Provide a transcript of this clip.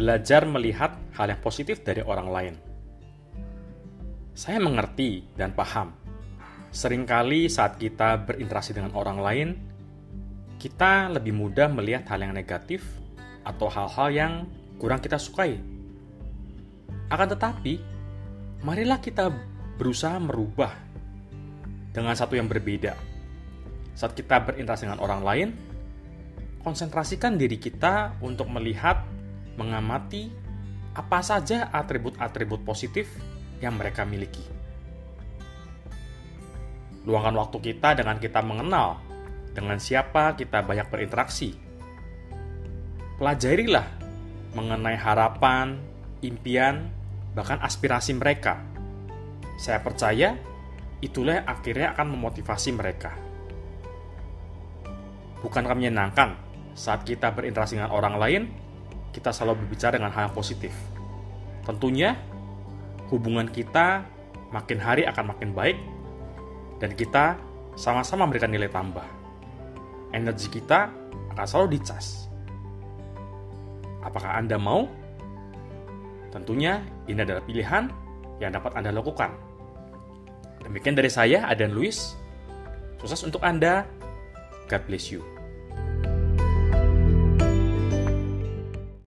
belajar melihat hal yang positif dari orang lain. Saya mengerti dan paham. Seringkali saat kita berinteraksi dengan orang lain, kita lebih mudah melihat hal yang negatif atau hal-hal yang kurang kita sukai. Akan tetapi, marilah kita berusaha merubah dengan satu yang berbeda. Saat kita berinteraksi dengan orang lain, konsentrasikan diri kita untuk melihat, mengamati apa saja atribut-atribut positif yang mereka miliki. Luangkan waktu kita dengan kita mengenal dengan siapa kita banyak berinteraksi. Pelajarilah mengenai harapan, impian, bahkan aspirasi mereka. Saya percaya itulah yang akhirnya akan memotivasi mereka. Bukankah menyenangkan saat kita berinteraksi dengan orang lain, kita selalu berbicara dengan hal yang positif. Tentunya hubungan kita makin hari akan makin baik dan kita sama-sama memberikan nilai tambah. Energi kita akan selalu dicas. Apakah Anda mau? Tentunya ini adalah pilihan yang dapat Anda lakukan. Demikian dari saya, Adan Luis. Sukses untuk Anda. God bless you.